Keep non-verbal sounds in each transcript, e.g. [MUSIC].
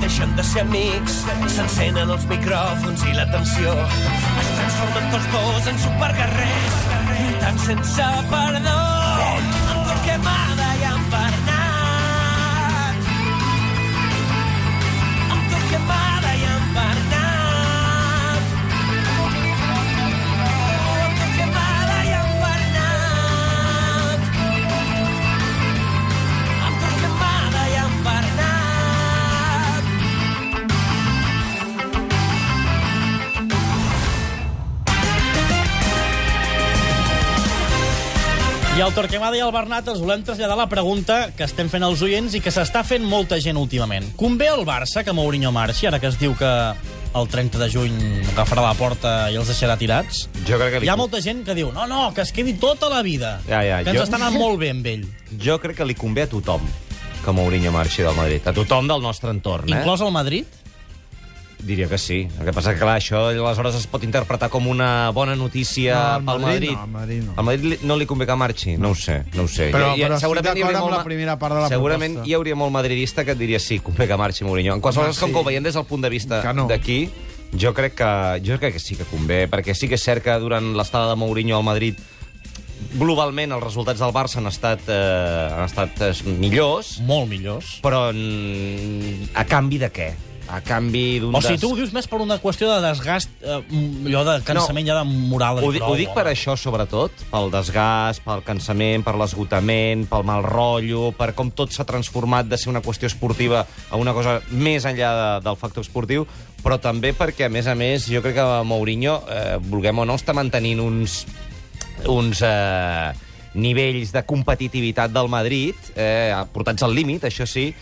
deixen de ser amics. S'encenen els micròfons i la tensió. Es transformen tots dos en superguerrers, lluitant sense perdó. En Torquemada i en Bernat. I al Torquemada i al Bernat els volem traslladar la pregunta que estem fent als oients i que s'està fent molta gent últimament. Convé al Barça que Mourinho marxi, ara que es diu que el 30 de juny agafarà la porta i els deixarà tirats? Jo crec que li, Hi ha molta gent que diu, no, no, que es quedi tota la vida. Ja, ja, que ens jo- està anant molt bé amb ell. jo crec que li convé a tothom que Mourinho marxi del Madrid. A tothom del nostre entorn, eh? Inclòs el Madrid? Diria que sí. El que passa que, clar, això aleshores es pot interpretar com una bona notícia No, pel Madrid Madrid. no, al Madrid no. Al Madrid li- no li convé que marxi? No ho sé, no ho sé. Però- hi- però estic segurament hi d'acord hauria amb molt la primera part de la Segurament proposta. hi hauria molt madridista que et diria sí, convé que marxi Mourinho. En qualsevol cas, com sí. que ho veiem des del punt de vista no. d'aquí, jo crec que jo crec que sí que convé, perquè sí que és cert que durant l'estada de Mourinho al Madrid globalment els resultats del Barça han estat, eh, han estat eh, millors, Molt millors. però a canvi de què? A canvi d'un... O sigui, tu ho dius més per una qüestió de desgast, eh, allò de cansament no. ja de moral. Ho, di- ho prou, dic per això, sobretot, pel desgast, pel cansament, per l'esgotament, pel mal rotllo, per com tot s'ha transformat de ser una qüestió esportiva a una cosa més enllà de, del factor esportiu, però també perquè, a més a més, jo crec que Mourinho, eh, vulguem o no, està mantenint uns, uns eh, nivells de competitivitat del Madrid, eh, portats al límit, això sí,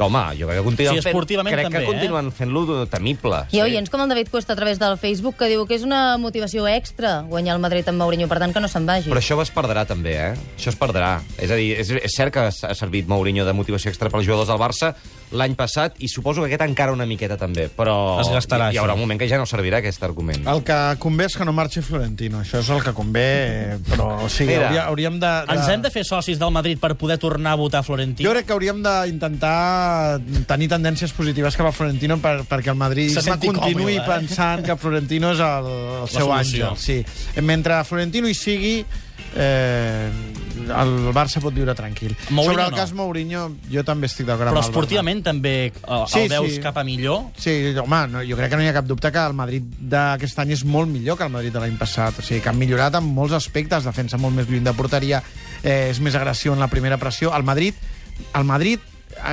que, home, jo crec que continuen Sí, esportivament fent, crec també, que continuen fent-lo temible. Hi ha oients com el David Cuesta a través del Facebook que diu que és una motivació extra guanyar el Madrid amb Mourinho, per tant que no se'n vagi. Però això es perdrà també, eh? Això es perdrà. És a dir, és, és cert que ha servit Mourinho de motivació extra pels jugadors del Barça l'any passat i suposo que aquest encara una miqueta també, però Es gastarà, hi, hi haurà això. un moment que ja no servirà aquest argument. El que convé és que no marxi Florentino. Això és el que convé, eh, però o sigui, Mira, hauria, hauríem de, de... Ens hem de fer socis del Madrid per poder tornar a votar Florentino? Jo crec que hauríem d'intentar tenir tendències positives cap a Florentino per, perquè el Madrid Se senti continuï còmode, eh? pensant que Florentino és el, el seu solució. àngel. Sí. Mentre Florentino hi sigui, eh, el Barça pot viure tranquil. Mourinho Sobre el no. cas Mourinho, jo també estic d'acord amb Però el Bernat. esportivament també eh, Sí, el veus sí. cap a millor? Sí, home, no, jo crec que no hi ha cap dubte que el Madrid d'aquest any és molt millor que el Madrid de l'any passat. O sigui, que han millorat en molts aspectes, defensa molt més lluny de porteria, eh, és més agressió en la primera pressió. El Madrid, el Madrid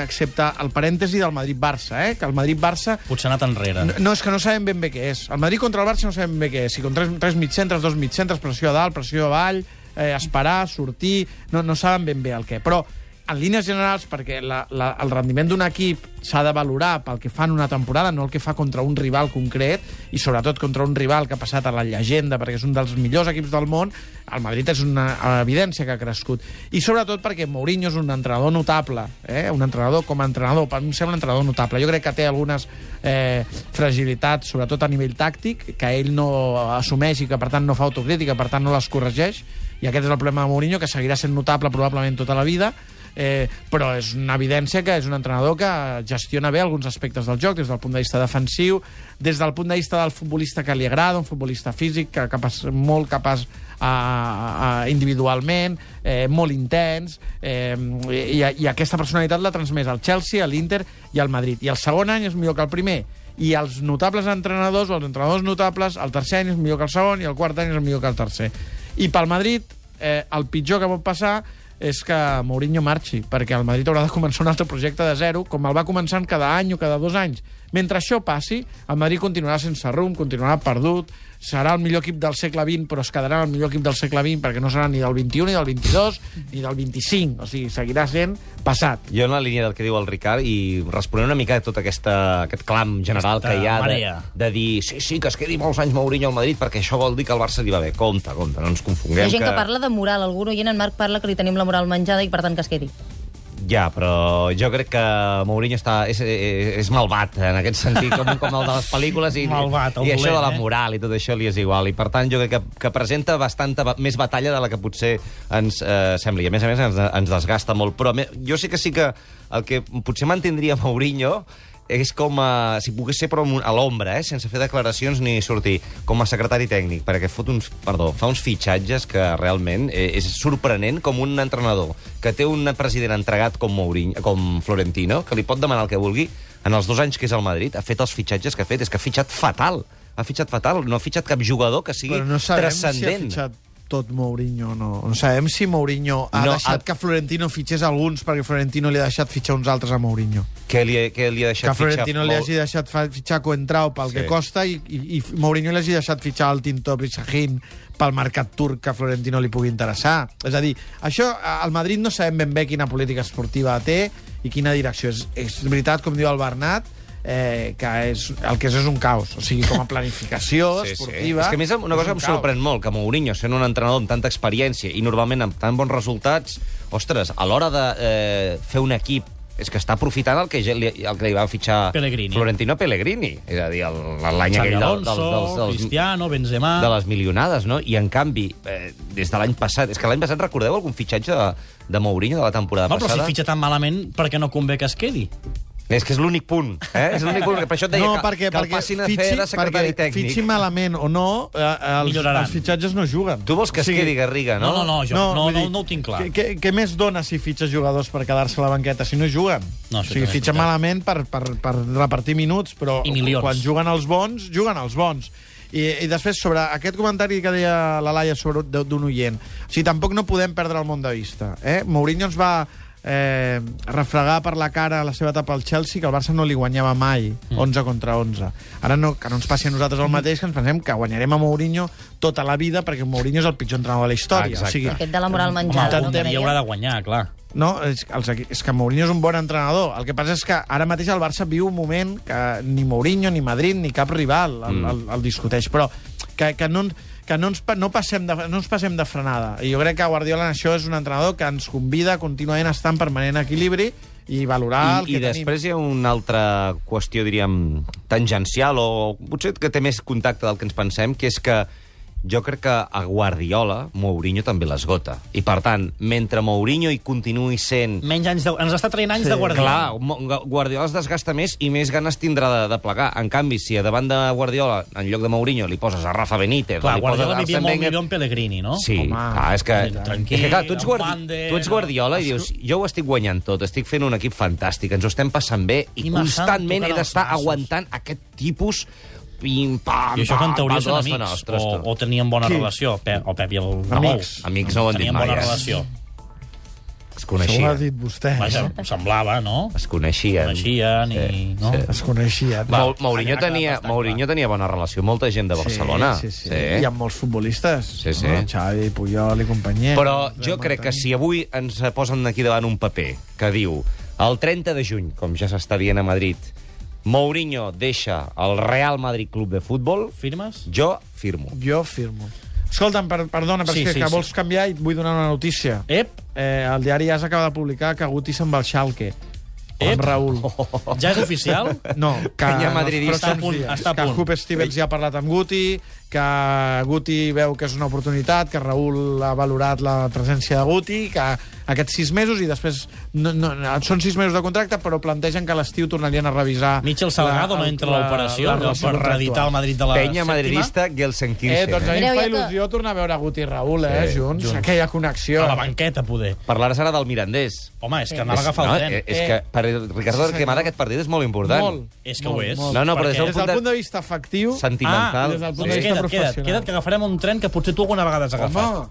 excepte el parèntesi del Madrid-Barça, eh? que el Madrid-Barça Potser ha anat enrere. no, no, és que no sabem ben bé què és. El Madrid contra el Barça no sabem ben bé què és. Si contra tres, tres dos mitcentres, pressió a dalt, pressió avall, eh, esperar, sortir... No, no saben ben bé el què. Però, en línies generals, perquè la, la, el rendiment d'un equip s'ha de valorar pel que fa en una temporada, no el que fa contra un rival concret, i sobretot contra un rival que ha passat a la llegenda, perquè és un dels millors equips del món, el Madrid és una evidència que ha crescut. I sobretot perquè Mourinho és un entrenador notable, eh? un entrenador com a entrenador, per mi em sembla un entrenador notable. Jo crec que té algunes eh, fragilitats, sobretot a nivell tàctic, que ell no assumeix i que, per tant, no fa autocrítica, per tant, no les corregeix, i aquest és el problema de Mourinho, que seguirà sent notable probablement tota la vida, eh, però és una evidència que és un entrenador que gestiona bé alguns aspectes del joc, des del punt de vista defensiu, des del punt de vista del futbolista que li agrada, un futbolista físic, que capaç, molt capaç a, a, individualment, eh, molt intens, eh, i, i aquesta personalitat l'ha transmès al Chelsea, a l'Inter i al Madrid. I el segon any és millor que el primer, i els notables entrenadors, o els entrenadors notables, el tercer any és millor que el segon i el quart any és millor que el tercer. I pel Madrid, eh, el pitjor que pot passar és que Mourinho marxi, perquè el Madrid haurà de començar un altre projecte de zero, com el va començant cada any o cada dos anys. Mentre això passi, el Madrid continuarà sense rumb, continuarà perdut, serà el millor equip del segle XX, però es quedarà el millor equip del segle XX perquè no serà ni del 21, ni del 22, ni del 25. O sigui, seguirà sent passat. Jo en la línia del que diu el Ricard i responent una mica a tot aquesta, aquest clam general Aquesta que hi ha de, marea. de dir sí, sí, que es quedi molts anys Mourinho al Madrid perquè això vol dir que el Barça li va bé. Compte, compte, no ens Hi confonguem. ha gent que parla de moral. Algun oient, en Marc, parla que li tenim la moral menjada i, per tant, que es quedi. Ja, però jo crec que Mourinho està, és, és, és malvat, en aquest sentit, com, com el de les pel·lícules, i, Malvat, i això de la eh? moral i tot això li és igual. I, per tant, jo crec que, que presenta bastanta ba- més batalla de la que potser ens eh, sembli. I, a més a més, ens, ens desgasta molt. Però jo sí que sí que el que potser mantindria Mourinho és com a, si pogués ser però a l'ombra, eh, sense fer declaracions ni sortir, com a secretari tècnic, perquè fot uns, perdó, fa uns fitxatges que realment eh, és sorprenent com un entrenador que té un president entregat com, Mourinho, com Florentino, que li pot demanar el que vulgui, en els dos anys que és al Madrid, ha fet els fitxatges que ha fet, és que ha fitxat fatal, ha fitxat fatal, no ha fitxat cap jugador que sigui Però no sabem si ha transcendent. fitxat tot Mourinho no. No sabem si Mourinho ha No, deixat ha- que Florentino fitxés alguns perquè Florentino li ha deixat fitxar uns altres a Mourinho. Què li, què li ha deixat que Florentino li fitxar? hagi deixat fitxar Coentrao pel Sí. que costa i, i, i Mourinho li hagi deixat fitxar el Tinto Brisahin pel mercat turc que a Florentino li pugui interessar. És a dir, això, al Madrid no sabem ben bé quina política esportiva té i quina direcció. És, és veritat, com diu el Bernat, eh, que és, el que és és un caos. O sigui, com a planificació [LAUGHS] Sí, sí. esportiva... És que a més una cosa un que em caos. sorprèn molt, que Mourinho, sent un entrenador amb tanta experiència i normalment amb tan bons resultats, ostres, a l'hora de eh, fer un equip és que està aprofitant el que, li, el que li va fitxar Pellegrini. Florentino Pellegrini. És a dir, l'any aquell del, dels, dels, dels, Cristiano, Benzema... de les milionades, no? I, en canvi, eh, des de l'any passat... És que l'any passat recordeu algun fitxatge de, de Mourinho de la temporada No, però si passada? fitxa tan malament, per què no convé que es quedi? És que és l'únic punt, eh? És l'únic punt. Per això et deia no, que, perquè, que el perquè passin a fitxi, fer de secretari perquè tècnic. fitxi malament o no, eh, els, Milloraran. els fitxatges no juguen. Tu vols que es quedi Garriga, no? No, no, no, jo no, no, vull no, dir, no ho tinc clar. Què, què, més dona si fitxes jugadors per quedar-se a la banqueta si no juguen? No, o sigui, fitxa malament per, per, per repartir minuts, però quan juguen els bons, juguen els bons. I, I després, sobre aquest comentari que deia la Laia sobre de- d'un oient, o sigui, tampoc no podem perdre el món de vista. Eh? Mourinho ens va eh, refregar per la cara la seva etapa al Chelsea, que el Barça no li guanyava mai, Mm. 11 contra 11. Ara no, que no ens passi a nosaltres el mateix, que ens pensem que guanyarem a Mourinho tota la vida, perquè Mourinho és el pitjor entrenador de la història. Exacte. O sigui, Aquest de la moral Home, menjada. algun no, que dia deia? haurà de guanyar, clar. no, és, els, és que Mourinho és un bon entrenador. El que passa és que ara mateix el Barça viu un moment que ni Mourinho, ni Madrid, ni cap rival el, Mm. el, el discuteix, però que, que, no, que no, ens, no, passem de, no ens passem de frenada. I jo crec que Guardiola en això és un entrenador que ens convida contínuament a estar en permanent equilibri i valorar el I, que I tenim. després hi ha una altra qüestió, diríem, tangencial, o potser que té més contacte del que ens pensem, que és que jo crec que a Guardiola Mourinho també l'esgota. I, per tant, mentre Mourinho hi continuï sent... Menys anys de, ens està traient anys de Guardiola. Clar, Guardiola es desgasta més i més ganes tindrà de, de plegar. En canvi, si a davant de Guardiola, en lloc de Mourinho, li poses a Rafa Benítez... Clar, li Guardiola vivia molt Wenger- millor amb Pellegrini, no? Sí, Home, clar, és que, tranquil, és que clar, tu, ets Guardi tu ets Guardiola i dius, jo ho estic guanyant tot, estic fent un equip fantàstic, ens ho estem passant bé i, I constantment he d'estar aguantant aquest tipus pim, pam, I això que en teoria són amics, nostres, o, o tenien bona Qui? relació, Pe o Pep i el Ramon. Amics. Amics no ho han dit tenien mai, bona eh? relació. Es Això ho ha coneixien. dit vostè. Vaja, semblava, no? Es coneixien. Coneixien i... No? Es coneixien. Mau- Mourinho, allà tenia, bastant Mourinho tenia bona relació amb molta gent de Barcelona. Sí, sí, sí. I amb molts futbolistes. Sí, sí. No? Xavi, Puyol i companyia. Però jo crec que si avui ens posen aquí davant un paper que diu el 30 de juny, com ja s'està dient a Madrid, Mourinho deixa el Real Madrid Club de Futbol, Firmes? jo firmo. Jo firmo. Escolta'm, per, perdona, però Sí, és que, sí, que sí. vols canviar i et vull donar una notícia. Ep, Eh, el diari AS acaba de publicar que Guti se'n va al Schalke. Ep. Amb Raül. [LAUGHS] ja és oficial? No, que els madridista. Està a punt, està a que. Hoop Stevens ja ha parlat amb Guti, que Guti veu que és una oportunitat, que Raül ha valorat la presència de Guti, que aquests sis mesos, i després no, no, no, són sis mesos de contracte, però plantegen que a l'estiu tornarien a revisar... Michel Salgado la- no entra a l'operació per reeditar el Madrid de la Penya sèptima? madridista, Gelsenkirchen. Eh, doncs a mi em fa il·lusió tornar a veure Guti i Raül, eh, Sí, junts, junts. aquella connexió. A la banqueta, poder. Parlaràs ara del Mirandés. Home, és que anava a agafar el no, tren. eh, és Eh, que per Ricardo sí, Torquemada senyor. aquest partit és molt important. Molt. És que ho és. No, no, però des del Des del punt de- punt de vista efectiu... Sentimental. Ah, des del punt doncs de vista queda't, queda't, professional. queda't, que agafarem un tren que potser tu alguna vegada has agafat. Home,